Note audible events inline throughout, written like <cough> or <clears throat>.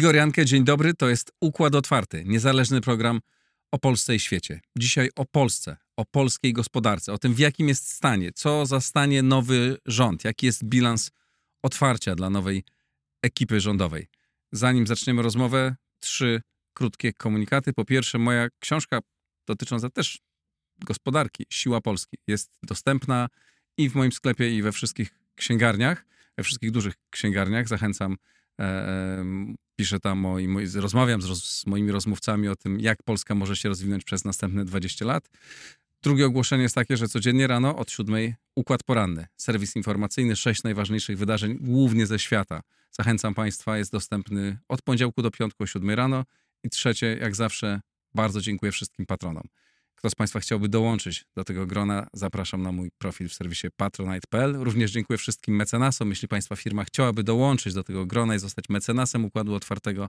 Igor Jankę, dzień dobry. To jest Układ Otwarty, niezależny program o Polsce i świecie. Dzisiaj o Polsce, o polskiej gospodarce, o tym, w jakim jest stanie, co za stanie nowy rząd, jaki jest bilans otwarcia dla nowej ekipy rządowej. Zanim zaczniemy rozmowę, trzy krótkie komunikaty. Po pierwsze, moja książka dotycząca też gospodarki, Siła Polski, jest dostępna i w moim sklepie, i we wszystkich księgarniach, we wszystkich dużych księgarniach. Zachęcam E, piszę tam o, i rozmawiam z, roz, z, moimi rozmówcami o tym, jak Polska może się rozwinąć przez następne 20 lat. Drugie ogłoszenie jest takie, że codziennie rano od 7 układ poranny, serwis informacyjny, sześć najważniejszych wydarzeń, głównie ze świata. Zachęcam Państwa, jest dostępny od poniedziałku do piątku o 7 rano. I trzecie, jak zawsze, bardzo dziękuję wszystkim patronom. Kto z Państwa chciałby dołączyć do tego grona, zapraszam na mój profil w serwisie patronite.pl. Również dziękuję wszystkim mecenasom. Jeśli Państwa firma chciałaby dołączyć do tego grona i zostać mecenasem Układu Otwartego,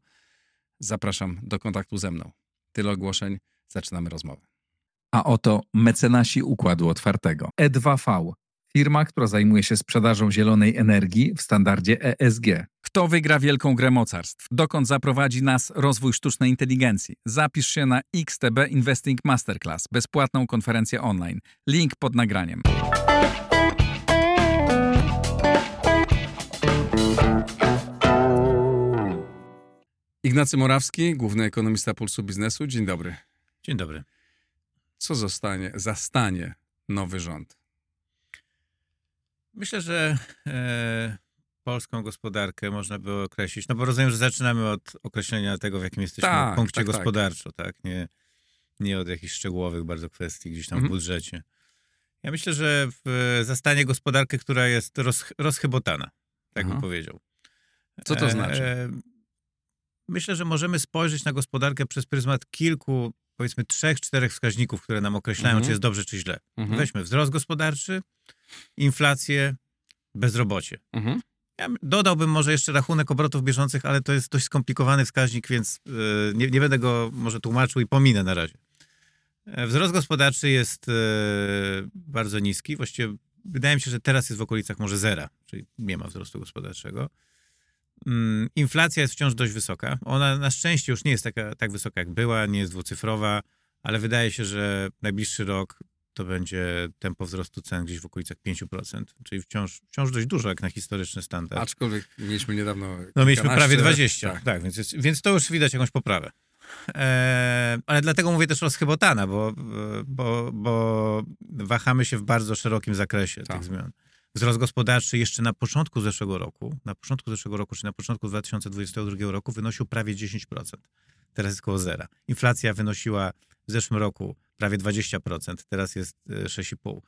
zapraszam do kontaktu ze mną. Tyle ogłoszeń, zaczynamy rozmowę. A oto mecenasi Układu Otwartego. E2V Firma, która zajmuje się sprzedażą zielonej energii w standardzie ESG. Kto wygra wielką grę mocarstw? Dokąd zaprowadzi nas rozwój sztucznej inteligencji? Zapisz się na XTB Investing Masterclass, bezpłatną konferencję online. Link pod nagraniem. Ignacy Morawski, główny ekonomista Pulsu Biznesu. Dzień dobry. Dzień dobry. Co zostanie, zastanie nowy rząd? Myślę, że e, polską gospodarkę można by określić, no bo rozumiem, że zaczynamy od określenia tego, w jakim jesteśmy tak, punkcie tak, tak. gospodarczo, tak. tak? Nie, nie od jakichś szczegółowych bardzo kwestii gdzieś tam mhm. w budżecie. Ja myślę, że w, zastanie gospodarkę, która jest roz, rozchybotana, tak Aha. bym powiedział. Co to znaczy? E, myślę, że możemy spojrzeć na gospodarkę przez pryzmat kilku, powiedzmy trzech, czterech wskaźników, które nam określają, mhm. czy jest dobrze, czy źle. Mhm. Weźmy wzrost gospodarczy, inflację, bezrobocie. Mhm. Ja dodałbym może jeszcze rachunek obrotów bieżących, ale to jest dość skomplikowany wskaźnik, więc yy, nie, nie, będę go może tłumaczył i pominę na razie. E, wzrost gospodarczy jest yy, bardzo niski. Właściwie wydaje mi się, że teraz jest w okolicach może zera, czyli nie ma wzrostu gospodarczego. Yy, inflacja jest wciąż dość wysoka. Ona na szczęście już nie jest taka, tak wysoka, jak była, nie jest dwucyfrowa, ale wydaje się, że najbliższy rok to będzie tempo wzrostu cen gdzieś w okolicach 5%, czyli wciąż, wciąż dość dużo jak na historyczny standard. Aczkolwiek mieliśmy niedawno. No mieliśmy prawie 20, tak, tak więc, jest, więc to już widać jakąś poprawę. E, ale dlatego mówię też rozchybotana, bo, bo, bo wahamy się w bardzo szerokim zakresie tak. tych zmian. Wzrost gospodarczy jeszcze na początku zeszłego roku, na początku zeszłego roku, czy na początku 2022 roku wynosił prawie 10%. Teraz jest około zera. Inflacja wynosiła w zeszłym roku prawie 20%, teraz jest 6,5%. E,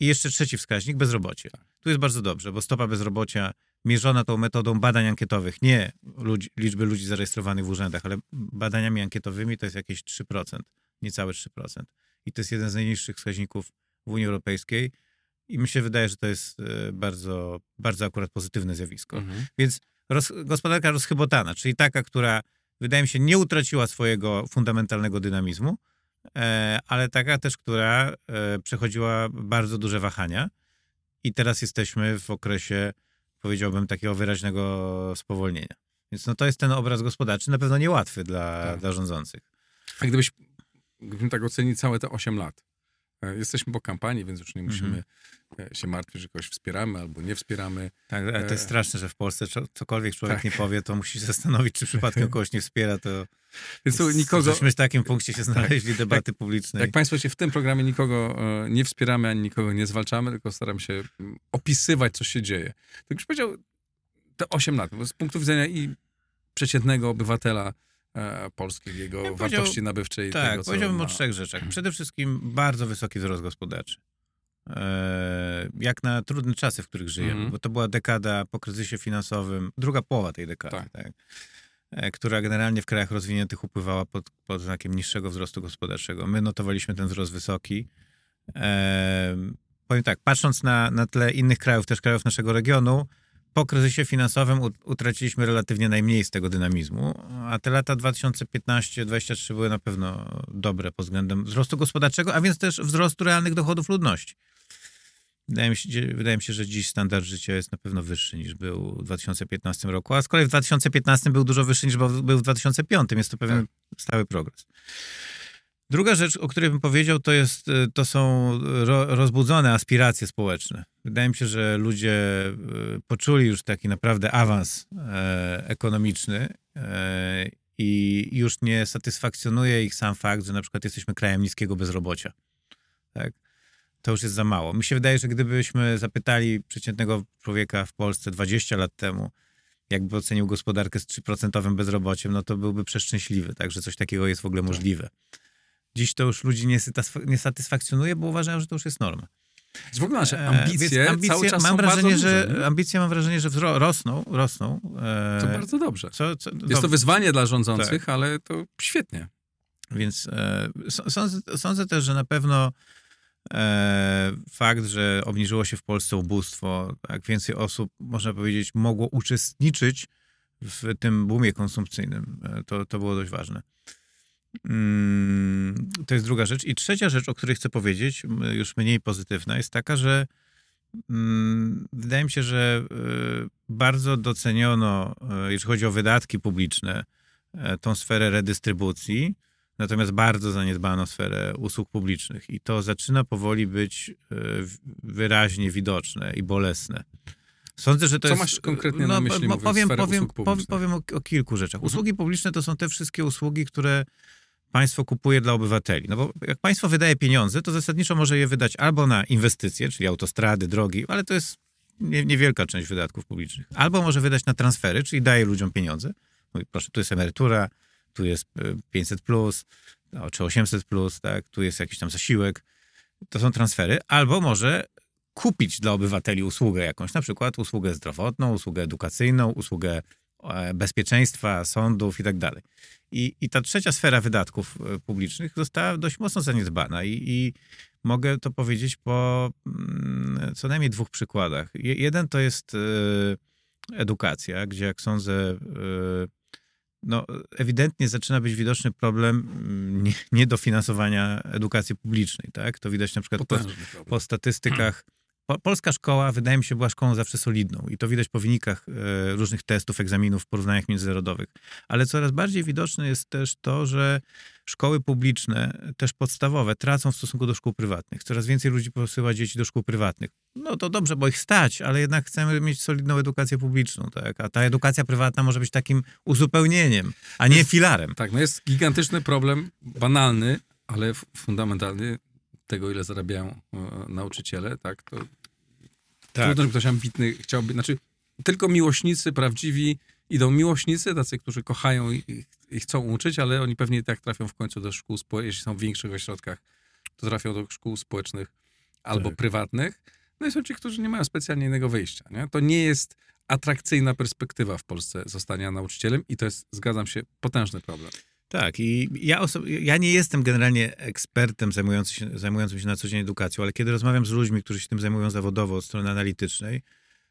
I jeszcze trzeci wskaźnik, bezrobocie. Tu jest bardzo dobrze, bo stopa bezrobocia mierzona tą metodą badań ankietowych, nie ludzi, liczby ludzi zarejestrowanych w urzędach, ale badaniami ankietowymi to jest jakieś 3%, niecałe 3%. I to jest jeden z najniższych wskaźników w Unii Europejskiej. I mi się wydaje, że to jest e, bardzo, bardzo akurat pozytywne zjawisko. Mhm. Więc roz, gospodarka rozchybotana, czyli taka, która wydaje mi się nie utraciła swojego fundamentalnego dynamizmu, E, ale taka też, która e, przechodziła bardzo duże wahania i teraz jesteśmy w okresie, powiedziałbym, takiego wyraźnego spowolnienia. Więc no to jest ten obraz gospodarczy, na pewno niełatwy dla, tak. dla rządzących. A gdybyś, gdybym tak ocenił całe te 8 lat, jesteśmy po kampanii, więc już nie musimy mm-hmm. się martwić, że kogoś wspieramy albo nie wspieramy. Tak, ale to jest e, straszne, że w Polsce cokolwiek człowiek tak. nie powie, to musi się zastanowić, czy przypadkiem <laughs> kogoś nie wspiera, to więc tu nikogo... Żeśmy w takim punkcie się <laughs> znaleźli tak. debaty jak, publicznej. Jak Państwo się w tym programie nikogo nie wspieramy, ani nikogo nie zwalczamy, tylko staram się mm, opisywać, co się dzieje. Tak już powiedział, te 8 lat, bo z punktu widzenia i przeciętnego obywatela, E, polskich, jego ja wartości nabywczej. Tak, tego, powiedziałbym ma. o trzech rzeczach. Przede wszystkim bardzo wysoki wzrost gospodarczy. E, jak na trudne czasy, w których żyjemy, mm -hmm. bo to była dekada po kryzysie finansowym, druga połowa tej dekady, tak. tak e, która generalnie w krajach rozwiniętych upływała pod, pod znakiem niższego wzrostu gospodarczego. My notowaliśmy ten wzrost wysoki. powiem tak, patrząc na, na tle innych krajów, też krajów naszego regionu, po kryzysie finansowym utraciliśmy relatywnie najmniej z tego dynamizmu, a te lata 2015-2023 były na pewno dobre pod względem wzrostu gospodarczego, a więc też wzrostu realnych dochodów ludności. Wydaje mi, się, wydaje mi się, że dziś standard życia jest na pewno wyższy niż był w 2015 roku, a z kolei w 2015 był dużo wyższy niż był w 2005. Jest to pewien tak. stały progres. Druga rzecz, o której bym powiedział, to, jest, y, to są ro, rozbudzone aspiracje społeczne. Wydaje mi się, że ludzie y, poczuli już taki naprawdę awans e, ekonomiczny e, i już nie satysfakcjonuje ich sam fakt, że na przykład jesteśmy krajem niskiego bezrobocia. Tak? To już jest za mało. Mi się wydaje, że gdybyśmy zapytali przeciętnego człowieka w Polsce 20 lat temu, jakby ocenił gospodarkę z 3% bezrobociem, no to byłby przeszczęśliwy, tak, że coś takiego jest w ogóle możliwe. Dziś to już ludzi nie, nie satysfakcjonuje, bo uważają, że to już jest norma. W ogóle nasze e, ambicje, ambicje cały mam wrażenie, że duże, Ambicje mam wrażenie, że rosną, rosną. To e, bardzo dobrze. Co, co, jest dobrze. to wyzwanie dla rządzących, tak. ale to świetnie. Więc e, sądzę, sądzę, też, że na pewno e, fakt, że obniżyło się w Polsce ubóstwo, tak więcej osób, można powiedzieć, mogło uczestniczyć w tym boomie konsumpcyjnym, e, to, to było dość ważne. Mm, to jest druga rzecz. I trzecia rzecz, o której chcę powiedzieć, już mniej pozytywna, jest taka, że mm, wydaje mi się, że e, bardzo doceniono, e, jeśli chodzi o wydatki publiczne, e, tą sferę redystrybucji, natomiast bardzo zaniedbano sferę usług publicznych. I to zaczyna powoli być wyraźnie widoczne i bolesne. Sądzę, że to Co jest... masz konkretnie no, na myśli, mówiąc, powiem, powiem, powiem o, o, kilku rzeczach. Mhm. Usługi publiczne to są te wszystkie usługi, które państwo kupuje dla obywateli. No bo jak państwo wydaje pieniądze, to zasadniczo może je wydać albo na inwestycje, czyli autostrady, drogi, ale to jest nie, niewielka część wydatków publicznych. Albo może wydać na transfery, czyli daje ludziom pieniądze. Mówi, proszę, tu jest emerytura, tu jest 500 e, plus, no, czy 800 plus, tak, tu jest jakiś tam zasiłek. To są transfery. Albo może kupić dla obywateli usługę jakąś, na przykład usługę zdrowotną, usługę edukacyjną, usługę bezpieczeństwa, sądów i tak dalej. I, I ta trzecia sfera wydatków e, publicznych została dość mocno zaniedbana i, i mogę to powiedzieć po mm, co najmniej dwóch przykładach. Jeden to jest e, edukacja, gdzie jak sądzę, e, no, ewidentnie zaczyna być widoczny problem mm, niedofinansowania edukacji publicznej. Tak? To widać na przykład po, po statystykach polska szkoła, wydaje mi się, była szkołą zawsze solidną i to widać po wynikach e, różnych testów, egzaminów porównaniach międzynarodowych. Ale coraz bardziej widoczne jest też to, że szkoły publiczne, też podstawowe, tracą w stosunku do szkół prywatnych. Coraz więcej ludzi posyła dzieci do szkół prywatnych. No to dobrze, bo ich stać, ale jednak chcemy mieć solidną edukację publiczną, tak? A ta edukacja prywatna może być takim uzupełnieniem, a nie jest, filarem. Tak, no jest gigantyczny problem, banalny, ale fundamentalny tego, ile zarabiają e, nauczyciele, tak, to tak. trudno, żeby ktoś ambitny chciałby, znaczy tylko miłośnicy prawdziwi idą miłośnicy, tacy, którzy kochają i, i chcą uczyć, ale oni pewnie tak trafią w końcu do szkół, jeśli są w większych ośrodkach, to trafią do szkół społecznych albo tak. prywatnych. No i są ci, którzy nie mają specjalnie innego wyjścia. Nie? To nie jest atrakcyjna perspektywa w Polsce zostania nauczycielem i to jest, zgadzam się, potężny problem. Tak, i ja, ja nie jestem generalnie ekspertem zajmującym się, zajmującym się na co dzień edukacją, ale kiedy rozmawiam z ludźmi, którzy się tym zajmują zawodowo od strony analitycznej,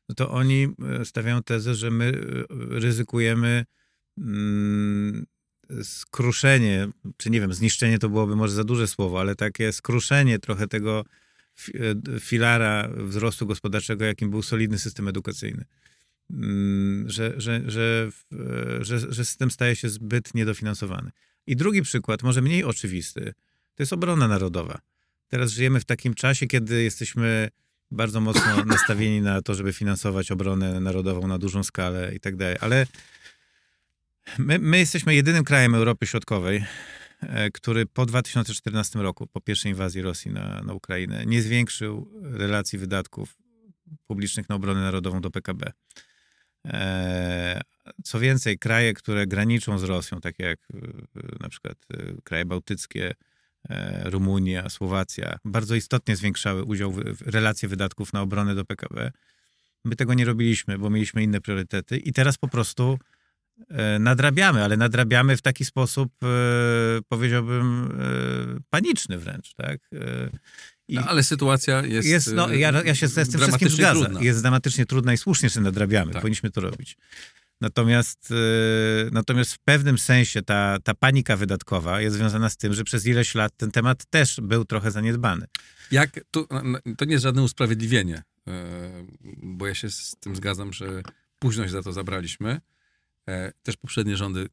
no to oni e, stawiają tezę, że my e, ryzykujemy mm, skruszenie, czy nie wiem, zniszczenie to byłoby może za duże słowo, ale takie skruszenie trochę tego e, filara wzrostu gospodarczego, jakim był solidny system edukacyjny. Mm, że, że, że, że, że system staje się zbyt niedofinansowany. I drugi przykład, może mniej oczywisty, to jest obrona narodowa. Teraz żyjemy w takim czasie, kiedy jesteśmy bardzo mocno <coughs> nastawieni na to, żeby finansować obronę narodową na dużą skalę i tak dalej, ale my, my jesteśmy jedynym krajem Europy Środkowej, e, który po 2014 roku, po pierwszej inwazji Rosji na, na Ukrainę, nie zwiększył relacji wydatków publicznych na obronę narodową do PKB. E, co więcej, kraje, które graniczą z Rosją, takie jak e, na przykład e, kraje bałtyckie, Rumunia, Słowacja, bardzo istotnie zwiększały udział w relacji wydatków na obronę do PKB. My tego nie robiliśmy, bo mieliśmy inne priorytety i teraz po prostu nadrabiamy, ale nadrabiamy w taki sposób, powiedziałbym, paniczny wręcz, tak? No, ale sytuacja jest. jest no, ja, ja się z tym wszystkim zgadzam. Trudna. Jest dramatycznie trudna i słusznie się nadrabiamy. Tak. Powinniśmy to robić. Natomiast, yy, natomiast w pewnym sensie ta, ta panika wydatkowa jest związana z tym, że przez ileś lat ten temat też był trochę zaniedbany. Jak, to, to nie jest żadne usprawiedliwienie, yy, bo ja się z tym zgadzam, że późność za to zabraliśmy. Też poprzednie rządy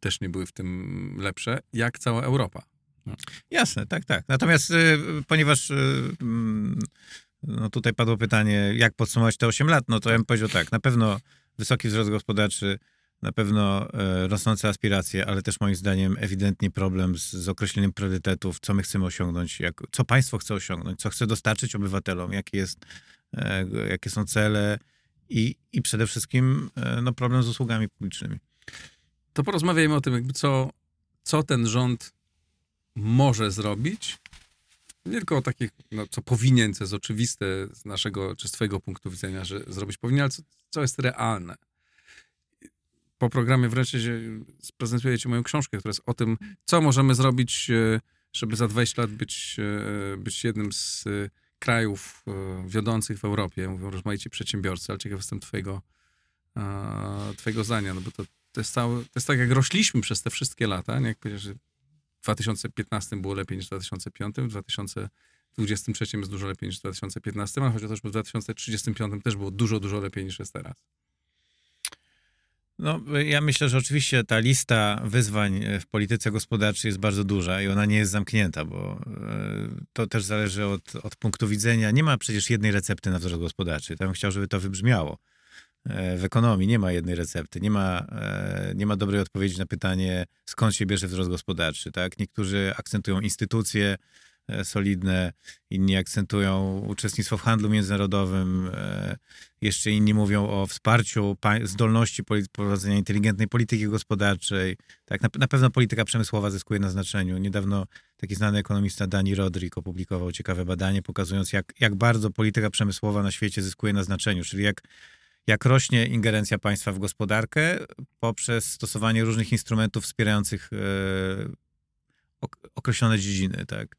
też nie były w tym lepsze, jak cała Europa. No. Jasne, tak, tak. Natomiast y, ponieważ y, mm, no tutaj padło pytanie, jak podsumować te 8 lat, no to ja bym powiedział tak, na pewno wysoki wzrost gospodarczy, na pewno e, rosnące aspiracje, ale też moim zdaniem ewidentnie problem z, z określeniem priorytetów, co my chcemy osiągnąć, jak, co państwo chce osiągnąć, co chce dostarczyć obywatelom, jakie, jest, e, jakie są cele i, i przede wszystkim e, no, problem z usługami publicznymi. To porozmawiajmy o tym, jakby co, co ten rząd może zrobić, nie tylko o takich, no, co powinien, co jest oczywiste z naszego, czy z twojego punktu widzenia, że zrobić powinien, ale co, co jest realne. Po programie wreszcie prezentuję ci moją książkę, która jest o tym, co możemy zrobić, e, żeby za 20 lat być, e, być jednym z e, krajów wiodących w Europie. Mówią rozmaici przedsiębiorcy, ale ciekaw jestem twojego, twojego zdania, no bo to, to, jest cały, to jest tak, jak rośliśmy przez te wszystkie lata, nie? jak powiedziesz, że 2015 było lepiej niż w 2005, w 2023 jest dużo lepiej niż w 2015, ale że w 2035 też było dużo, dużo lepiej niż jest teraz. No, ja myślę, że oczywiście ta lista wyzwań w polityce gospodarczej jest bardzo duża i ona nie jest zamknięta, bo e, to też zależy od, od punktu widzenia. Nie ma przecież jednej recepty na wzrost gospodarczy. Ja bym chciał, żeby to wybrzmiało. E, w ekonomii nie ma jednej recepty, nie ma, e, nie ma dobrej odpowiedzi na pytanie, skąd się bierze wzrost gospodarczy. Tak? Niektórzy akcentują instytucje e, solidne, inni akcentują uczestnictwo w handlu międzynarodowym, jeszcze inni mówią o wsparciu zdolności prowadzenia inteligentnej polityki gospodarczej. Tak? Na, pewno polityka przemysłowa zyskuje na znaczeniu. Niedawno taki znany ekonomista Dani Rodrik opublikował ciekawe badanie, pokazując, jak, jak bardzo polityka przemysłowa na świecie zyskuje na znaczeniu, czyli jak jak rośnie ingerencja państwa w gospodarkę poprzez stosowanie różnych instrumentów wspierających e, określone dziedziny. Tak.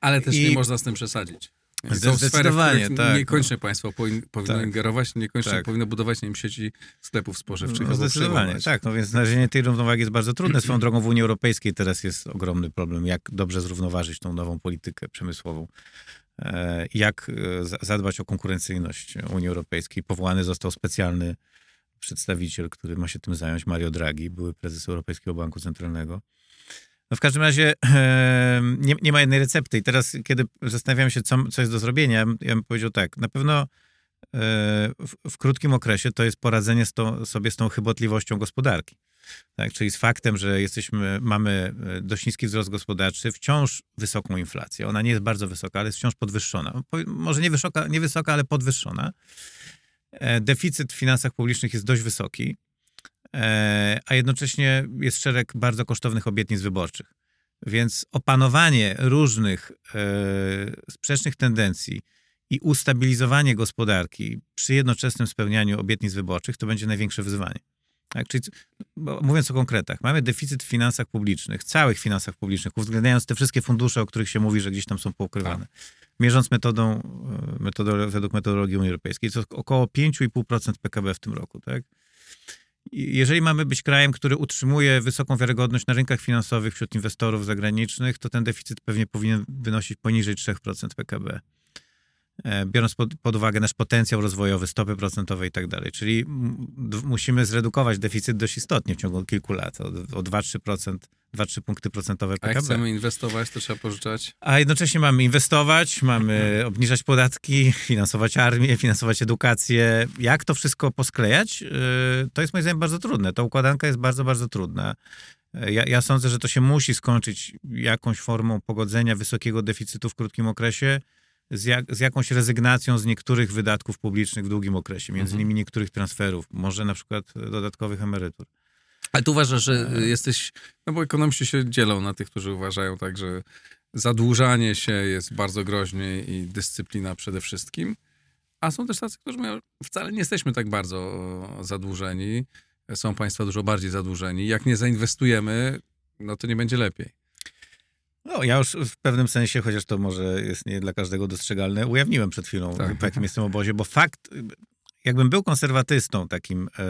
Ale też I... nie można z tym przesadzić. Są Zdecydowanie, sfery, tak. Niekoniecznie państwo powinno tak. ingerować, niekoniecznie tak. powinno budować nie sieci sklepów spożywczych. No, zdecydowanie, tak. No więc znalezienie tej równowagi jest bardzo trudne. Swoją <clears throat> drogą w Unii Europejskiej teraz jest ogromny problem, jak dobrze zrównoważyć tą nową politykę przemysłową. E, jak e, zadbać o konkurencyjność Unii Europejskiej. Powołany został specjalny przedstawiciel, który ma się tym zająć, Mario Draghi, były prezes Europejskiego Banku Centralnego. No w każdym razie e, nie, nie, ma jednej recepty. I teraz, kiedy zastanawiam się, co, co jest do zrobienia, ja bym powiedział tak, na pewno w, w krótkim okresie to jest poradzenie to, sobie z tą chybotliwością gospodarki. Tak, czyli z faktem, że jesteśmy, mamy e, dość niski wzrost gospodarczy, wciąż wysoką inflację. Ona nie jest bardzo wysoka, ale jest wciąż podwyższona. Może nie wysoka, nie wysoka ale podwyższona. E, deficyt w finansach publicznych jest dość wysoki, e, a jednocześnie jest szereg bardzo kosztownych obietnic wyborczych. Więc opanowanie różnych sprzecznych tendencji i ustabilizowanie gospodarki przy jednoczesnym spełnianiu obietnic wyborczych to będzie największe wyzwanie. Tak, czyli mówiąc o konkretach, mamy deficyt w finansach publicznych, całych finansach publicznych, uwzględniając te wszystkie fundusze, o których się mówi, że gdzieś tam są poukrywane. Tak. Mierząc metodą, e, metodą, według metodologii Unii Europejskiej, to około 5,5% PKB w tym roku. Tak? jeżeli mamy być krajem, który utrzymuje wysoką wiarygodność na rynkach finansowych wśród inwestorów zagranicznych, to ten deficyt pewnie powinien wynosić poniżej 3% PKB. E, biorąc pod, pod, uwagę nasz potencjał rozwojowy, stopy procentowe i tak dalej. Czyli musimy zredukować deficyt dość istotnie w ciągu kilku lat, o, o 2-3%. 2-3 punkty procentowe PKB. A jak chcemy inwestować, to trzeba pożyczać? A jednocześnie mamy inwestować, mamy obniżać podatki, finansować armię, finansować edukację. Jak to wszystko posklejać? E, to jest moim zdaniem bardzo trudne. Ta układanka jest bardzo, bardzo trudna. E, ja, ja sądzę, że to się musi skończyć jakąś formą pogodzenia wysokiego deficytu w krótkim okresie z, jak, z, jakąś rezygnacją z niektórych wydatków publicznych w długim okresie, między mhm. innymi niektórych transferów, może na przykład dodatkowych emerytur. Ale tu uważasz, że e. jesteś, no bo ekonomiści się dzielą na tych, którzy uważają tak, że zadłużanie się jest bardzo groźnie i dyscyplina przede wszystkim, a są też tacy, którzy mówią, wcale nie jesteśmy tak bardzo zadłużeni, są państwa dużo bardziej zadłużeni. Jak nie zainwestujemy, no to nie będzie lepiej. No, ja już w pewnym sensie, chociaż to może jest nie dla każdego dostrzegalne, ujawniłem przed chwilą, tak. po jakim jestem obozie, bo fakt, jakbym był konserwatystą takim e,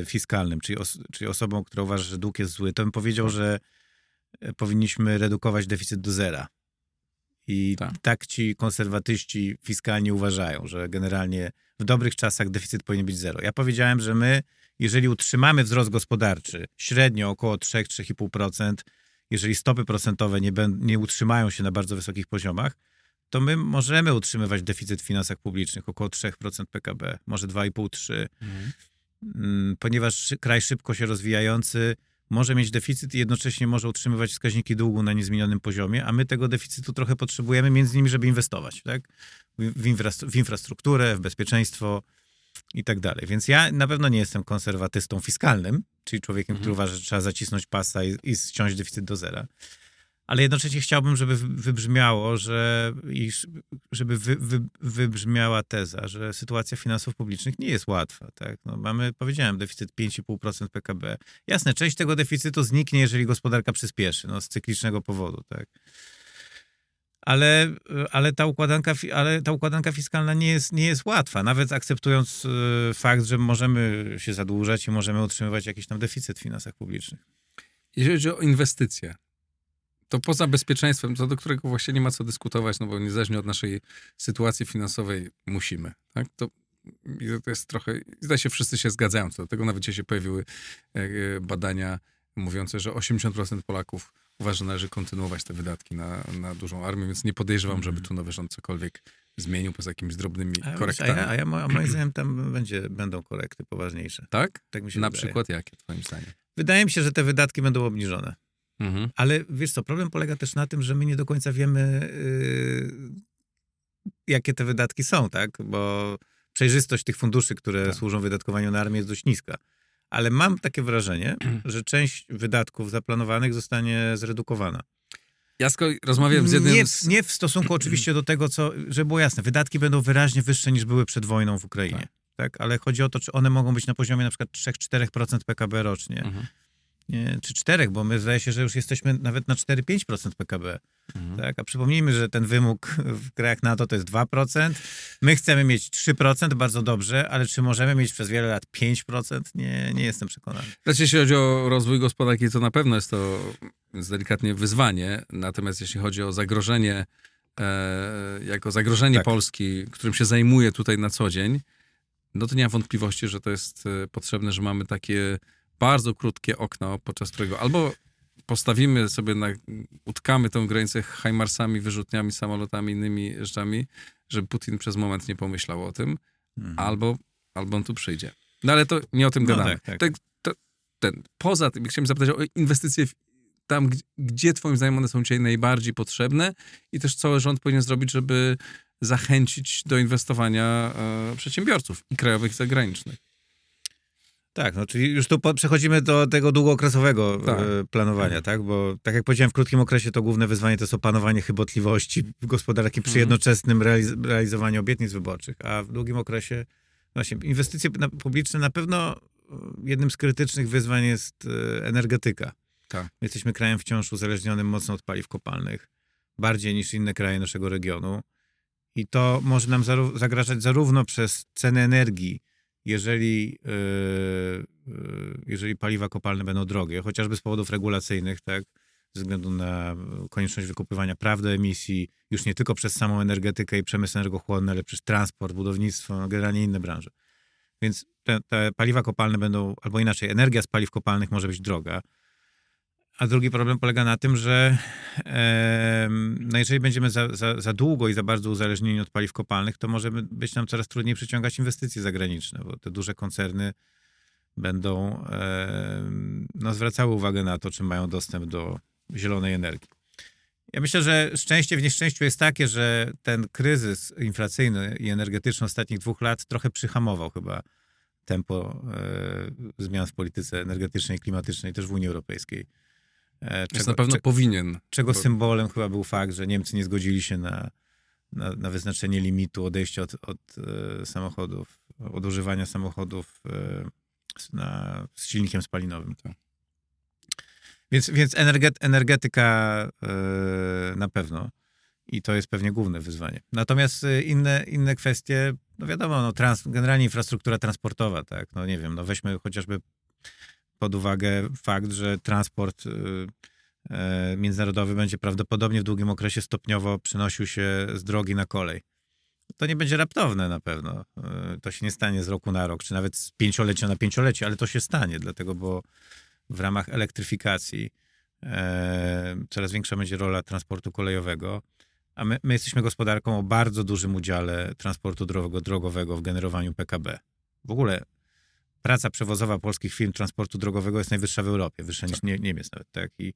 e, fiskalnym, czyli, os, czyli osobą, która uważa, że dług jest zły, to bym powiedział, tak. że e, powinniśmy redukować deficyt do zera. I tak. tak ci konserwatyści fiskalnie uważają, że generalnie w dobrych czasach deficyt powinien być zero. Ja powiedziałem, że my, jeżeli utrzymamy wzrost gospodarczy średnio około 3-3,5%, jeżeli stopy procentowe nie, nie utrzymają się na bardzo wysokich poziomach, to my możemy utrzymywać deficyt w finansach publicznych około 3% PKB, może 2,5-3%, mhm. Mm, ponieważ kraj szybko się rozwijający może mieć deficyt i jednocześnie może utrzymywać wskaźniki długu na niezmienionym poziomie, a my tego deficytu trochę potrzebujemy, między innymi, żeby inwestować tak? w, w infrastrukturę, w bezpieczeństwo i tak dalej. Więc ja na pewno nie jestem konserwatystą fiskalnym, czyli człowiekiem, mhm. który uważa, że trzeba zacisnąć pasa i, i ściąć deficyt do zera ale jednocześnie chciałbym, żeby wybrzmiało, że, żeby wy, wy, wybrzmiała teza, że sytuacja finansów publicznych nie jest łatwa. Tak? No mamy, powiedziałem, deficyt 5,5% PKB. Jasne, część tego deficytu zniknie, jeżeli gospodarka przyspieszy, no, z cyklicznego powodu. Tak? Ale, ale, ta układanka, ale ta układanka fiskalna nie jest, nie jest łatwa, nawet akceptując y, fakt, że możemy się zadłużać i możemy utrzymywać jakiś tam deficyt w finansach publicznych. Jeżeli chodzi o inwestycje, to poza bezpieczeństwem, co do którego właśnie nie ma co dyskutować, no bo niezależnie od naszej sytuacji finansowej musimy, tak? To, to jest trochę, zdaje się, wszyscy się zgadzają co do tego. Nawet się pojawiły e, e, badania mówiące, że 80% Polaków uważa, że należy kontynuować te wydatki na, na dużą armię, więc nie podejrzewam, żeby tu nowy rząd cokolwiek zmienił poza jakimiś drobnymi a korektami. A ja, a ja moim <clears throat> zdaniem tam będzie, będą korekty poważniejsze. Tak? tak mi się na wydaje. przykład jakie, twoim zdaniem? Wydaje mi się, że te wydatki będą obniżone. Mhm. Ale wiesz co, problem polega też na tym, że my nie do końca wiemy, yy, jakie te wydatki są, tak? Bo przejrzystość tych funduszy, które tak. służą wydatkowaniu na armię jest dość niska. Ale mam takie wrażenie, <clears throat> że część wydatków zaplanowanych zostanie zredukowana. Jasko, rozmawiałem z jednym... Nie, nie w stosunku oczywiście do tego, co, żeby było jasne, wydatki będą wyraźnie wyższe niż były przed wojną w Ukrainie. Tak. tak? Ale chodzi o to, czy one mogą być na poziomie na przykład 3-4% PKB rocznie. Mhm czy czterech, bo my zdaje się, że już jesteśmy nawet na 4-5% PKB. Mhm. Tak? A przypomnijmy, że ten wymóg w krajach NATO to jest 2%. My chcemy mieć 3%, bardzo dobrze, ale czy możemy mieć przez wiele lat 5%? Nie, nie jestem przekonany. Znaczy, jeśli chodzi o rozwój gospodarki, to na pewno jest to delikatnie wyzwanie. Natomiast jeśli chodzi o zagrożenie, e, jako zagrożenie tak. Polski, którym się zajmuje tutaj na co dzień, no to nie mam wątpliwości, że to jest e, potrzebne, że mamy takie bardzo krótkie okno, podczas którego albo postawimy sobie na, utkamy tę granicę Heimarsami, wyrzutniami, samolotami, innymi rzeczami, żeby Putin przez moment nie pomyślał o tym, mhm. albo, albo on tu przyjdzie. No ale to nie o tym no gadamy. Tak, tak. tak to, ten, poza tym, chciałem zapytać o inwestycje w, tam, gdzie twoim zdaniem one są dzisiaj najbardziej potrzebne i też cały rząd powinien zrobić, żeby zachęcić do inwestowania e, przedsiębiorców i krajowych, i zagranicznych. Tak, no czyli już tu przechodzimy do tego długookresowego tak. E, planowania, tak. tak? Bo tak jak powiedziałem, w krótkim okresie to główne wyzwanie to jest opanowanie chybotliwości gospodarki przy mhm. jednoczesnym realiz realizowaniu obietnic wyborczych, a w długim okresie właśnie inwestycje publiczne na pewno e, jednym z krytycznych wyzwań jest e, energetyka. Tak. My jesteśmy krajem wciąż uzależnionym mocno od paliw kopalnych, bardziej niż inne kraje naszego regionu i to może nam zagrażać zarówno przez ceny energii, jeżeli, e, e, jeżeli paliwa kopalne będą drogie, chociażby z powodów regulacyjnych, tak, ze względu na konieczność wykupywania praw do emisji, już nie tylko przez samą energetykę i przemysł energochłonny, ale przez transport, budownictwo, no generalnie inne branże. Więc te, te paliwa kopalne będą, albo inaczej, energia z paliw kopalnych może być droga. A drugi problem polega na tym, że e, no jeżeli będziemy za, za, za, długo i za bardzo uzależnieni od paliw kopalnych, to może być nam coraz trudniej przyciągać inwestycje zagraniczne, bo te duże koncerny będą e, no, zwracały uwagę na to, czy mają dostęp do zielonej energii. Ja myślę, że szczęście w nieszczęściu jest takie, że ten kryzys inflacyjny i energetyczny ostatnich dwóch lat trochę przyhamował chyba tempo e, zmian w polityce energetycznej i klimatycznej też w Unii Europejskiej. E, czego, na pewno cze, powinien. Czego bo... symbolem chyba był fakt, że Niemcy nie zgodzili się na, na, na wyznaczenie limitu odejścia od, od e, samochodów, od używania samochodów e, na, z silnikiem spalinowym. Tak. Więc, więc energet, energetyka yy, na pewno. I to jest pewnie główne wyzwanie. Natomiast e, inne, inne kwestie, no wiadomo, no trans, generalnie infrastruktura transportowa, tak, no nie wiem, no weźmy chociażby pod uwagę fakt, że transport yy, międzynarodowy będzie prawdopodobnie w długim okresie stopniowo przynosił się z drogi na kolej. To nie będzie raptowne na pewno. To się nie stanie z roku na rok, czy nawet z pięciolecia na pięciolecie, ale to się stanie, dlatego, bo w ramach elektryfikacji coraz większa będzie rola transportu kolejowego, a my, my, jesteśmy gospodarką o bardzo dużym udziale transportu drogo, drogowego w generowaniu PKB. W ogóle praca przewozowa polskich firm transportu drogowego jest najwyższa w Europie, wyższa niż tak. nie, Niemiec nawet, tak? I,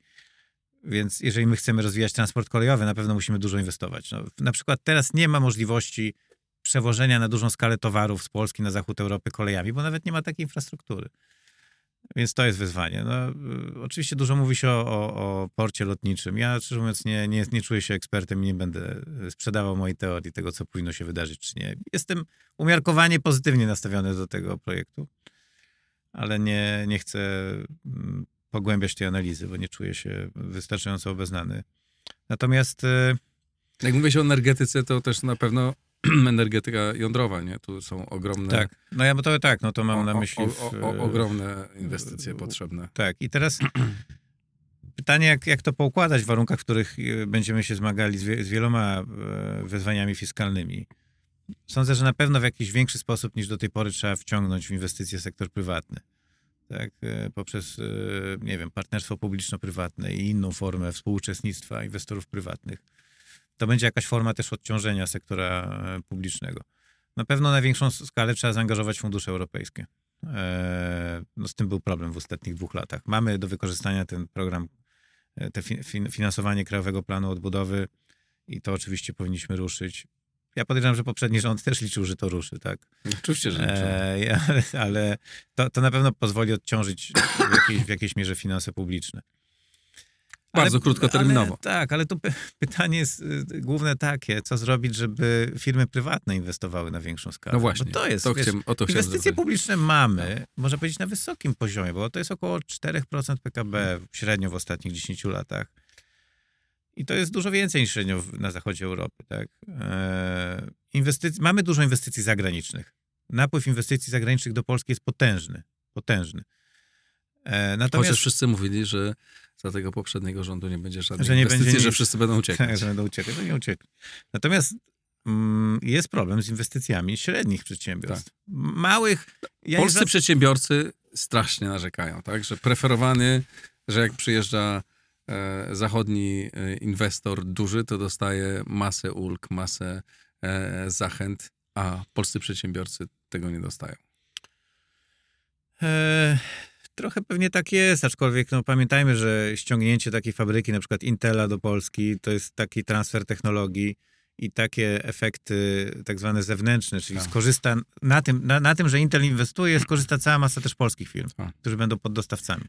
więc jeżeli my chcemy rozwijać transport kolejowy, na pewno musimy dużo inwestować. No, na przykład teraz nie ma możliwości przewożenia na dużą skalę towarów z Polski na zachód Europy kolejami, bo nawet nie ma takiej infrastruktury. Więc to jest wyzwanie. No, y, oczywiście dużo mówi się o, o, o, porcie lotniczym. Ja, szczerze mówiąc, nie, nie, nie czuję się ekspertem i nie będę y, sprzedawał mojej teorii tego, co powinno się wydarzyć, czy nie. Jestem umiarkowanie pozytywnie nastawiony do tego projektu, ale nie, nie chcę mm, pogłębiać tej analizy, bo nie czuję się wystarczająco obeznany. Natomiast... Y, Jak mówię o energetyce, to też na pewno <clears throat> energetyka jądrowa, nie? Tu są ogromne... Tak, no ja to tak, no to mam o, na myśli... O, o, ogromne inwestycje potrzebne. Tak, i teraz <clears throat> pytanie, jak, jak to poukładać w warunkach, w których e, będziemy się zmagali z, wie, z wieloma wyzwaniami fiskalnymi. Sądzę, że na pewno w jakiś większy sposób niż do tej pory trzeba wciągnąć w inwestycje sektor prywatny. Tak, e, poprzez, nie wiem, partnerstwo publiczno-prywatne i inną formę współuczestnictwa inwestorów prywatnych to będzie jakaś forma też odciążenia sektora e, publicznego. Na pewno na większą skalę trzeba zaangażować fundusze europejskie. E, no z tym był problem w ostatnich dwóch latach. Mamy do wykorzystania ten program, e, te finansowanie Krajowego Planu Odbudowy i to oczywiście powinniśmy ruszyć. Ja podejrzewam, że poprzedni rząd też liczył, że to ruszy, tak? Oczywiście, że e, <laughs> ale, to, to na pewno pozwoli odciążyć w jakiejś, w jakiejś mierze finanse publiczne. Bardzo ale, krótkoterminowo. Ale, tak, ale tu pytanie jest y, główne takie, co zrobić, żeby firmy prywatne inwestowały na większą skalę. No właśnie, bo to jest, to wiesz, o to inwestycje publiczne mamy, no. można powiedzieć, na wysokim poziomie, bo to jest około 4% PKB średnio w ostatnich 10 latach. I to jest dużo więcej niż średnio na zachodzie Europy. Tak? Inwestycji, mamy dużo inwestycji zagranicznych. Napływ inwestycji zagranicznych do Polski jest potężny. Potężny. Eee, natomiast... Chociaż wszyscy mówili, że za tego poprzedniego rządu nie będzie żadnej że nie inwestycji, będzie nic. że wszyscy będą uciekać. Tak, że będą uciekać, to nie uciekli. Natomiast mm, jest problem z inwestycjami średnich przedsiębiorstw. Tak. Małych... Ja Polscy za... przedsiębiorcy strasznie narzekają, tak? Że preferowany, że jak przyjeżdża e, zachodni e, inwestor duży, to dostaje masę ulg, masę e, zachęt, a polscy przedsiębiorcy tego nie dostają. E, Trochę pewnie tak jest, aczkolwiek no, pamiętajmy, że ściągnięcie takiej fabryki, na przykład Intela do Polski, to jest taki transfer technologii i takie efekty tak zwane zewnętrzne, czyli tak. skorzysta na tym, na, na, tym, że Intel inwestuje, skorzysta cała masa też polskich firm, tak. którzy będą poddostawcami.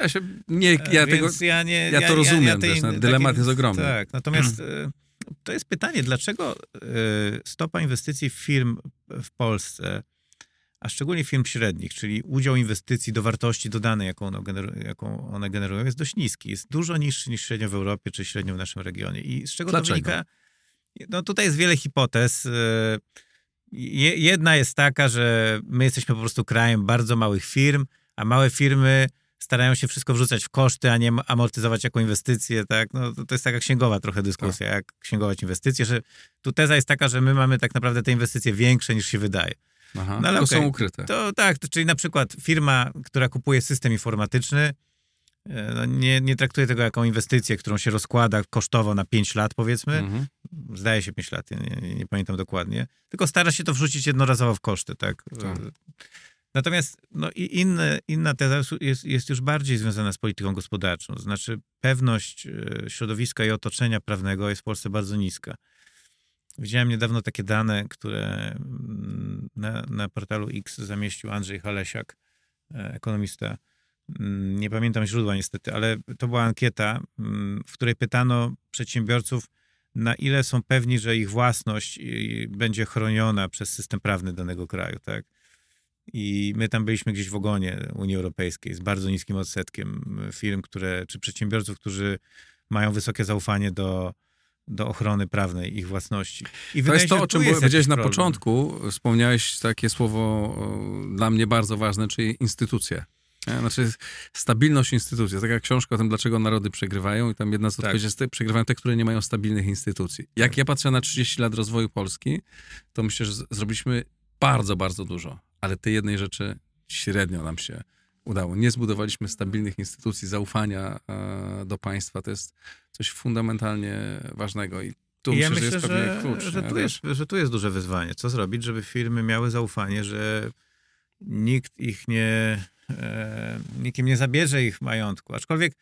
Ja się nie, ja e, tego, ja, nie, ja, ja to rozumiem, ja, tej, też, dylemat taki, jest ogromny. Tak, natomiast e, to jest pytanie, dlaczego e, stopa inwestycji firm w Polsce a szczególnie firm średnich, czyli udział inwestycji do wartości dodanej, jaką one, generują, jaką one generują, jest dość niski. Jest dużo niższy niż średnio w Europie, czy średnio w naszym regionie. I z czego Dlaczego? to wynika? No tutaj jest wiele hipotez. E, jedna jest taka, że my jesteśmy po prostu krajem bardzo małych firm, a małe firmy starają się wszystko wrzucać w koszty, a nie amortyzować jako inwestycje, tak? No, to jest taka księgowa trochę dyskusja, tak. jak księgować inwestycje, że tu teza jest taka, że my mamy tak naprawdę te inwestycje większe niż się wydaje. Aha, no, ale to okay. są ukryte. To tak, to, czyli na przykład firma, która kupuje system informatyczny, e, no nie, nie traktuje tego jako inwestycję, którą się rozkłada kosztowo na 5 lat, powiedzmy. Mhm. Zdaje się 5 lat, nie, nie, pamiętam dokładnie. Tylko stara się to wrzucić jednorazowo w koszty, tak. tak. Natomiast no, i inne, inna teza jest, jest już bardziej związana z polityką gospodarczą. Znaczy, pewność e, środowiska i otoczenia prawnego jest w Polsce bardzo niska. Widziałem niedawno takie dane, które mm, na, na portalu X zamieścił Andrzej Halesiak, e, ekonomista. Mm, nie pamiętam źródła niestety, ale to była ankieta, mm, w której pytano przedsiębiorców, na ile są pewni, że ich własność będzie chroniona przez system prawny danego kraju. Tak? I my tam byliśmy gdzieś w ogonie Unii Europejskiej z bardzo niskim odsetkiem firm, które, czy przedsiębiorców, którzy mają wysokie zaufanie do, do ochrony prawnej ich własności. I to jest to, o czym powiedziałeś na początku. Wspomniałeś takie słowo dla mnie bardzo ważne, czyli instytucje. Znaczy stabilność instytucji. Taka książka o tym, dlaczego narody przegrywają i tam jedna z tak. odpowiedzi jest, przegrywają te, które nie mają stabilnych instytucji. Jak tak. ja patrzę na 30 lat rozwoju Polski, to myślę, że zrobiliśmy bardzo, bardzo dużo, ale tej jednej rzeczy średnio nam się udało. Nie zbudowaliśmy stabilnych instytucji, zaufania e, do państwa. To jest coś fundamentalnie ważnego i tu I ja myślę, myślę, że jest klucz. Że, tu jest, że tu jest duże wyzwanie. Co zrobić, żeby firmy miały zaufanie, że nikt ich nie, nikim nie zabierze ich majątku. Aczkolwiek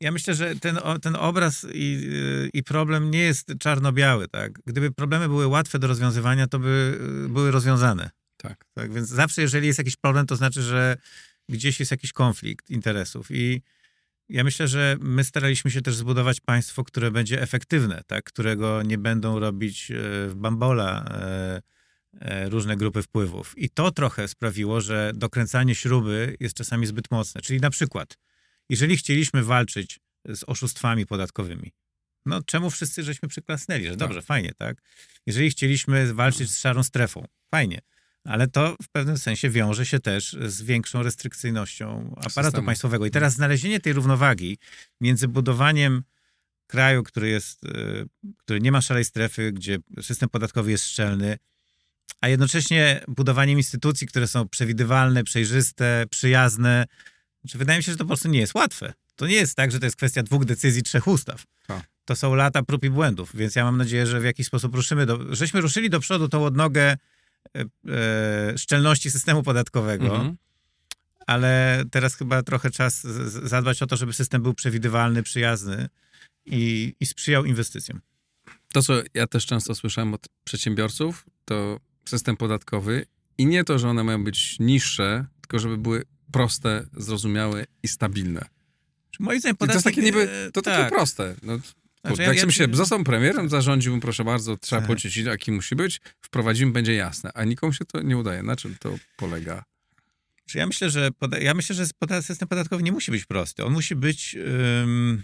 ja myślę, że ten, ten obraz i, i problem nie jest czarno-biały. Tak? Gdyby problemy były łatwe do rozwiązywania, to by były rozwiązane. Tak. tak. Więc zawsze, jeżeli jest jakiś problem, to znaczy, że gdzieś jest jakiś konflikt interesów. I ja myślę, że my staraliśmy się też zbudować państwo, które będzie efektywne, tak? którego nie będą robić e, w bambola e, e, różne grupy wpływów. I to trochę sprawiło, że dokręcanie śruby jest czasami zbyt mocne. Czyli na przykład, jeżeli chcieliśmy walczyć z oszustwami podatkowymi, no czemu wszyscy żeśmy przyklasnęli, że dobrze, tak. fajnie, tak? Jeżeli chcieliśmy walczyć z szarą strefą, fajnie ale to w pewnym sensie wiąże się też z większą restrykcyjnością aparatu Systemu. państwowego. I teraz znalezienie tej równowagi między budowaniem kraju, który jest, y, który nie ma szarej strefy, gdzie system podatkowy jest szczelny, a jednocześnie budowaniem instytucji, które są przewidywalne, przejrzyste, przyjazne. Znaczy, wydaje mi się, że to po prostu nie jest łatwe. To nie jest tak, że to jest kwestia dwóch decyzji, trzech ustaw. To są lata prób i błędów, więc ja mam nadzieję, że w jakiś sposób ruszymy do, żeśmy ruszyli do przodu tą odnogę E, e, szczelności systemu podatkowego. Mhm. Ale teraz chyba trochę czas zadbać o to, żeby system był przewidywalny, przyjazny i, i sprzyjał inwestycjom. To, co ja też często słyszałem od przedsiębiorców, to system podatkowy i nie to, że one mają być niższe, tylko żeby były proste, zrozumiałe i stabilne. Moim zdaniem podatek... to jest takie niby, to tak. takie proste. No, znaczy, ja, jak ja, się został premierem, zarządziłbym, proszę bardzo, trzeba tak. policzyć, jaki musi być, wprowadzimy, będzie jasne. A nikomu się to nie udaje. Na czym to polega? Czy ja myślę, że ja myślę, że system podatkowy nie musi być prosty. On musi być um,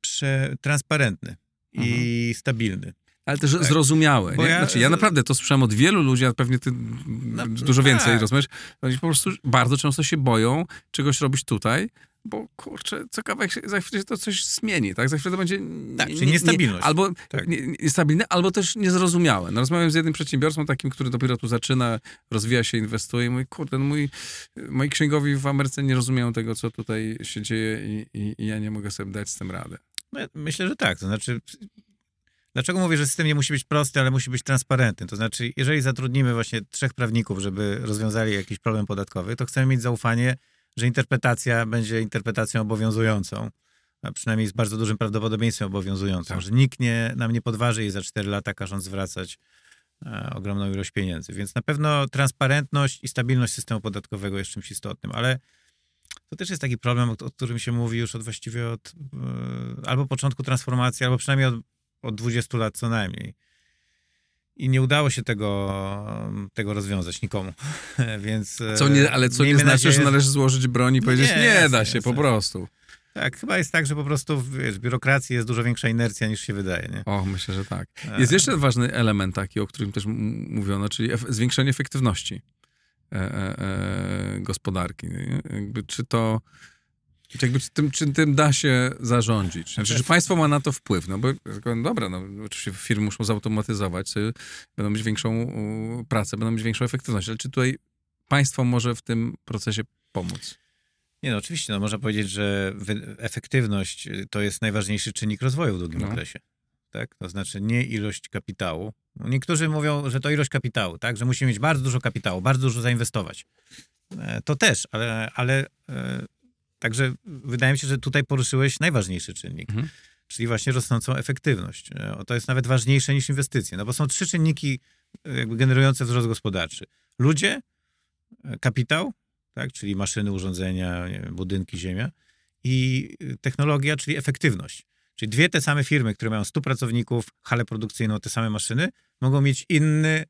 prze, transparentny mhm. i stabilny. Ale też tak. zrozumiałe. Nie? Ja, znaczy, ja naprawdę to słyszałem od wielu ludzi, a pewnie ty no, dużo tak. więcej rozumiesz. Oni po prostu bardzo często się boją czegoś robić tutaj, bo kurczę, co kawałek się, za chwilę się to coś zmieni, tak? Za chwilę to będzie... Tak, nie, czyli niestabilność. Nie, albo tak. niestabilne, albo też niezrozumiałe. No, rozmawiałem z jednym przedsiębiorcą takim, który dopiero tu zaczyna, rozwija się, inwestuje i mówi, kurde, no mój, moi księgowi w Ameryce nie rozumieją tego, co tutaj się dzieje i, i, i ja nie mogę sobie dać z tym radę. No, myślę, że tak. To znaczy, Dlaczego mówię, że system nie musi być prosty, ale musi być transparentny? To znaczy, jeżeli zatrudnimy właśnie trzech prawników, żeby rozwiązali jakiś problem podatkowy, to chcemy mieć zaufanie, że interpretacja będzie interpretacją obowiązującą, a przynajmniej z bardzo dużym prawdopodobieństwem obowiązującą, tak. że nikt nie, nam nie podważy jej za 4 lata, każąc zwracać e, ogromną ilość pieniędzy. Więc na pewno transparentność i stabilność systemu podatkowego jest czymś istotnym, ale to też jest taki problem, o, o którym się mówi już od właściwie od e, albo początku transformacji, albo przynajmniej od, od 20 lat co najmniej i nie udało się tego, tego rozwiązać nikomu. <laughs> Więc. Co nie, ale co nie znaczy, nadzieję, że należy złożyć broń i powiedzieć, nie, nie jasne, da się jasne. po prostu. Tak, chyba jest tak, że po prostu wiesz, w biurokracji jest dużo większa inercja niż się wydaje. Nie? O, myślę, że tak. E. Jest jeszcze ważny element taki, o którym też mówiono, czyli zwiększenie efektywności e, e, gospodarki. Jakby, czy to czy, jakby, tym, czy tym da się zarządzić? Znaczy, czy państwo ma na to wpływ? No bo dobra, no, oczywiście firmy muszą zautomatyzować, będą mieć większą pracę, będą mieć większą efektywność, ale czy tutaj państwo może w tym procesie pomóc? Nie, no oczywiście, no można powiedzieć, że efektywność y, to jest najważniejszy czynnik rozwoju w długim no. okresie. Tak? To znaczy nie ilość kapitału. No, niektórzy mówią, że to ilość kapitału, tak? że musimy mieć bardzo dużo kapitału, bardzo dużo zainwestować. E, to też, ale, ale e, Także wydaje mi się, że tutaj poruszyłeś najważniejszy czynnik, mhm. czyli właśnie rosnącą efektywność. E, to jest nawet ważniejsze niż inwestycje, no bo są trzy czynniki e, jakby generujące wzrost gospodarczy. Ludzie, e, kapitał, tak, czyli maszyny, urządzenia, wiem, budynki, ziemia i technologia, czyli efektywność. Czyli dwie te same firmy, które mają 100 pracowników, halę produkcyjną, te same maszyny, mogą mieć inny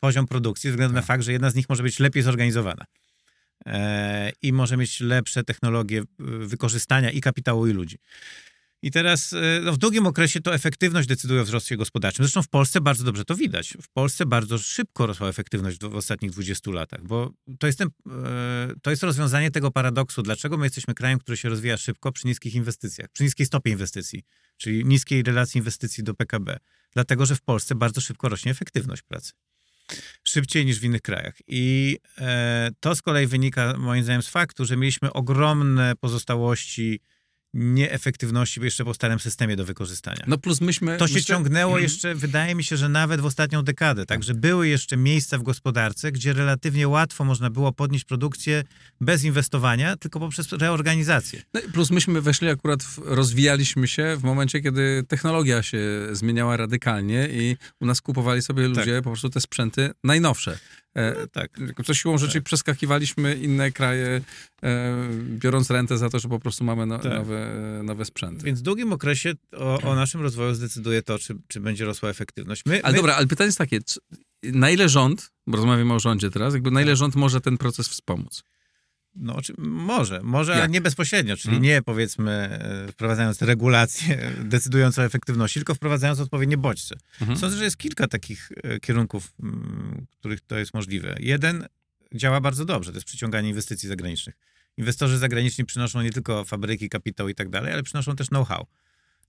poziom produkcji, ze względu na Tak. fakt, że jedna z nich może być lepiej zorganizowana. I może mieć lepsze technologie y, wykorzystania i kapitału, i ludzi. I teraz e, no, w długim okresie to efektywność decyduje o wzroście gospodarczym. Zresztą w Polsce bardzo dobrze to widać. W Polsce bardzo szybko rosła efektywność w, ostatnich 20 latach, bo to jest, ten, e, to jest rozwiązanie tego paradoksu. Dlaczego my jesteśmy krajem, który się rozwija szybko przy niskich inwestycjach, przy niskiej stopie inwestycji, czyli niskiej relacji inwestycji do PKB? Dlatego, że w Polsce bardzo szybko rośnie efektywność pracy. Szybciej niż w innych krajach. I e, to z kolei wynika moim zdaniem z faktu, że mieliśmy ogromne pozostałości nieefektywności jeszcze po starym systemie do wykorzystania. No plus myśmy... To się myślę- ciągnęło Mhm. jeszcze, wydaje mi się, że nawet w ostatnią dekadę. Także były jeszcze miejsca w gospodarce, gdzie relatywnie łatwo można było podnieść produkcję bez inwestowania, tylko poprzez reorganizację. No i plus myśmy weszli akurat, w, rozwijaliśmy się w momencie, kiedy technologia się zmieniała radykalnie i u nas kupowali sobie ludzie po prostu te sprzęty najnowsze. E, No tak. tylko Co siłą rzeczy przeskakiwaliśmy inne kraje, e, biorąc rentę za to, że po prostu mamy no, Tak. nowe, nowe sprzęty. Więc w długim okresie o, o naszym rozwoju zdecyduje to, czy, czy będzie rosła efektywność. My, Ale my, dobra, ale pytanie jest takie, na ile rząd, bo rozmawiamy o rządzie teraz, jakby na ile rząd może ten proces wspomóc? No, czy, może, może, ale Jak? nie bezpośrednio, czyli Mhm. nie powiedzmy e, wprowadzając regulacje <laughs> decydujące o efektywności, tylko wprowadzając odpowiednie bodźce. Mhm. Sądzę, że jest kilka takich e, kierunków, których to jest możliwe. Jeden działa bardzo dobrze, to jest przyciąganie inwestycji zagranicznych. Inwestorzy zagraniczni przynoszą nie tylko fabryki, kapitał i tak dalej, ale przynoszą też know-how.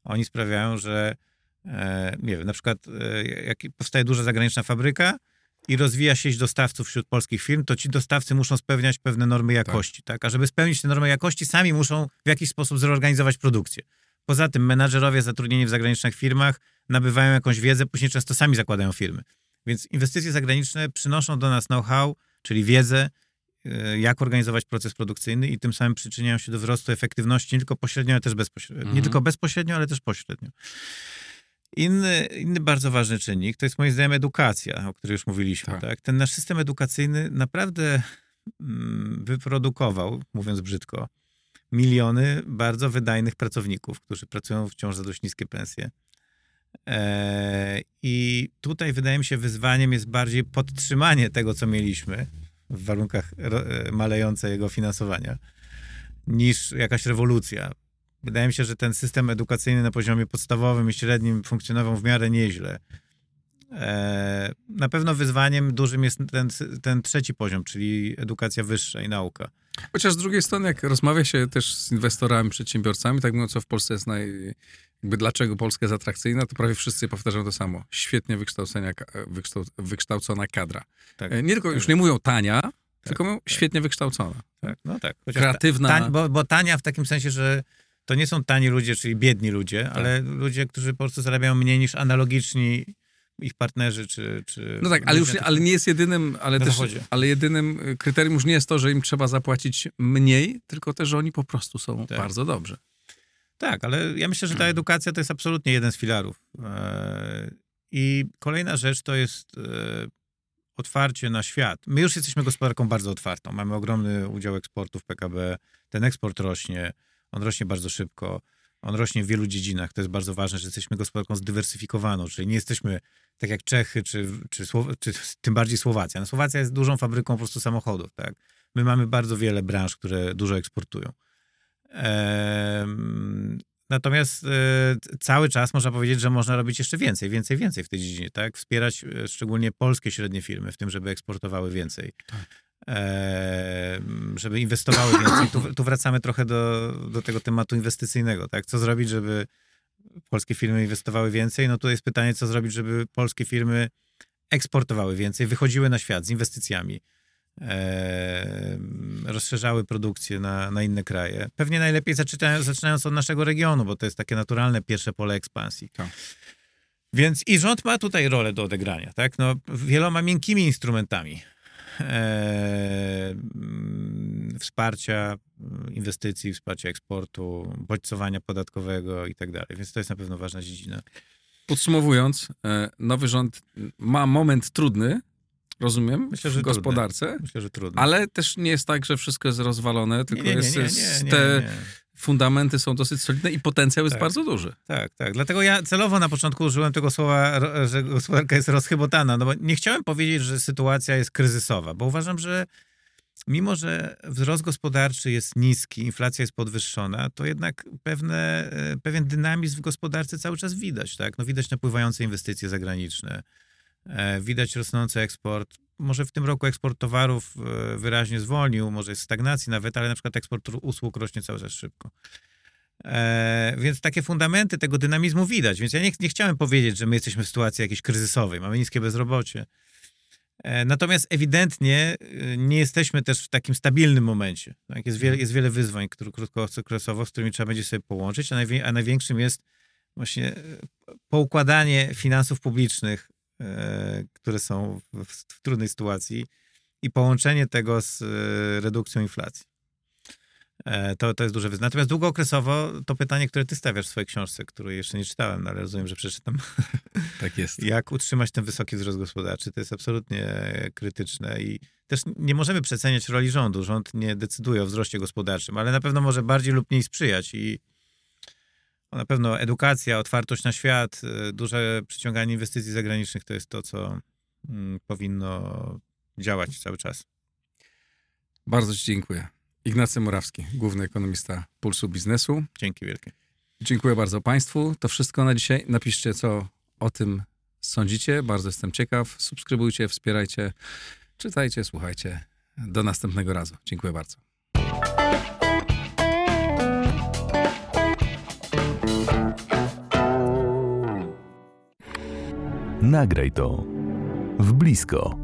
Oni sprawiają, że e, nie wiem, na przykład jak powstaje duża zagraniczna fabryka i rozwija sieć dostawców wśród polskich firm, to ci dostawcy muszą spełniać pewne normy jakości, tak? A żeby spełnić te normy jakości, sami muszą w jakiś sposób zreorganizować produkcję. Poza tym menadżerowie zatrudnieni w zagranicznych firmach nabywają jakąś wiedzę, później często sami zakładają firmy. Więc inwestycje zagraniczne przynoszą do nas know-how, czyli wiedzę, y, jak organizować proces produkcyjny i tym samym przyczyniają się do wzrostu efektywności nie tylko pośrednio, ale też bezpośrednio. Nie Mhm. tylko bezpośrednio, ale też pośrednio. Inny, inny bardzo ważny czynnik to jest moim zdaniem edukacja, o której już mówiliśmy. Tak. Tak. Ten nasz system edukacyjny naprawdę mm, wyprodukował, mówiąc brzydko, miliony bardzo wydajnych pracowników, którzy pracują wciąż za dość niskie pensje. E, I tutaj wydaje mi się wyzwaniem jest bardziej podtrzymanie tego, co mieliśmy w warunkach e, malejącego finansowania, niż jakaś rewolucja. Wydaje mi się, że ten system edukacyjny na poziomie podstawowym i średnim funkcjonował w miarę nieźle. E, Na pewno wyzwaniem dużym jest ten, ten trzeci poziom, czyli edukacja wyższa i nauka. Chociaż z drugiej strony, jak rozmawia się też z inwestorami, przedsiębiorcami, tak mówiąc, co w Polsce jest naj... Jakby dlaczego Polska jest atrakcyjna, to prawie wszyscy powtarzają to samo. Świetnie wykształcenia, wykształ, wykształcona kadra. Tak. E, Nie tylko, już nie mówią tania, tylko mówią świetnie wykształcona. Tak, no tak. Kreatywna. Tań, bo, bo tania w takim sensie, że to nie są tani ludzie, czyli biedni ludzie, Tak. ale ludzie, którzy po prostu zarabiają mniej niż analogiczni ich partnerzy, czy... czy No tak, ale już ale nie jest jedynym, ale też, ale jedynym y, kryterium już nie jest to, że im trzeba zapłacić mniej, tylko też, że oni po prostu są Tak. bardzo dobrzy. Tak, ale ja myślę, że ta edukacja to jest absolutnie jeden z filarów. E, I kolejna rzecz to jest e, otwarcie na świat. My już jesteśmy gospodarką bardzo otwartą. Mamy ogromny udział eksportu w PKB. Ten eksport rośnie. On rośnie bardzo szybko. On rośnie w wielu dziedzinach. To jest bardzo ważne, że jesteśmy gospodarką zdywersyfikowaną, czyli nie jesteśmy tak jak Czechy, czy, czy, Słow- czy tym bardziej Słowacja. No, Słowacja jest dużą fabryką po prostu samochodów. Tak? My mamy bardzo wiele branż, które dużo eksportują. Em, Natomiast e, cały czas można powiedzieć, że można robić jeszcze więcej, więcej, więcej w tej dziedzinie, tak? Wspierać e, szczególnie polskie średnie firmy w tym, żeby eksportowały więcej. Em, żeby inwestowały więcej. Tu, tu wracamy trochę do, do tego tematu inwestycyjnego, tak? Co zrobić, żeby polskie firmy inwestowały więcej? No tu jest pytanie, co zrobić, żeby polskie firmy eksportowały więcej, wychodziły na świat z inwestycjami, em, rozszerzały produkcję na, na inne kraje. Pewnie najlepiej zaczynają, zaczynając od naszego regionu, bo to jest takie naturalne pierwsze pole ekspansji. Tak. Więc i rząd ma tutaj rolę do odegrania, tak? No, wieloma miękkimi instrumentami. E, mm, wsparcia mm, inwestycji, wsparcia eksportu, bodźcowania podatkowego i tak dalej. Więc to jest na pewno ważna dziedzina. Podsumowując, e, nowy rząd ma moment trudny, rozumiem, Myślę, w że gospodarce. Myślę, że trudno. Ale też nie jest tak, że wszystko jest rozwalone, tylko nie, nie, jest, nie, jest te fundamenty są dosyć solidne i potencjał jest Tak. bardzo duży. Tak, tak. Dlatego ja celowo na początku użyłem tego słowa, że gospodarka jest rozchybotana, no bo nie chciałem powiedzieć, że sytuacja jest kryzysowa, bo uważam, że mimo, że wzrost gospodarczy jest niski, inflacja jest podwyższona, to jednak pewne, e, pewien dynamizm w gospodarce cały czas widać, tak? No widać napływające inwestycje zagraniczne, widać rosnący eksport. Może w tym roku eksport towarów e, wyraźnie zwolnił, może jest stagnacji nawet, ale na przykład eksport usług rośnie cały czas szybko. E, więc takie fundamenty tego dynamizmu widać. Więc ja nie, nie chciałem powiedzieć, że my jesteśmy w sytuacji jakiejś kryzysowej, mamy niskie bezrobocie. E, natomiast ewidentnie e, nie jesteśmy też w takim stabilnym momencie. Tak? Jest, wiele, jest wiele wyzwań które, krótkokresowo, z którymi trzeba będzie sobie połączyć, a, najwie, a największym jest właśnie e, poukładanie finansów publicznych, e, które są w, w trudnej sytuacji i połączenie tego z e, redukcją inflacji. E, To, to jest duże wyzwanie. Natomiast długookresowo to pytanie, które ty stawiasz w swojej książce, której jeszcze nie czytałem, no ale rozumiem, że przeczytam. <laughs> Tak jest. Jak utrzymać ten wysoki wzrost gospodarczy? To jest absolutnie krytyczne i też nie możemy przeceniać roli rządu. Rząd nie decyduje o wzroście gospodarczym, ale na pewno może bardziej lub mniej sprzyjać i na pewno edukacja, otwartość na świat, y, duże przyciąganie inwestycji zagranicznych to jest to, co mm, powinno działać cały czas. Bardzo Ci dziękuję. Ignacy Morawski, główny ekonomista Pulsu Biznesu. Dzięki wielkie. Dziękuję bardzo Państwu. To wszystko na dzisiaj. Napiszcie, co o tym sądzicie. Bardzo jestem ciekaw. Subskrybujcie, wspierajcie, czytajcie, słuchajcie. Do następnego razu. Dziękuję bardzo. Nagraj to w blisko.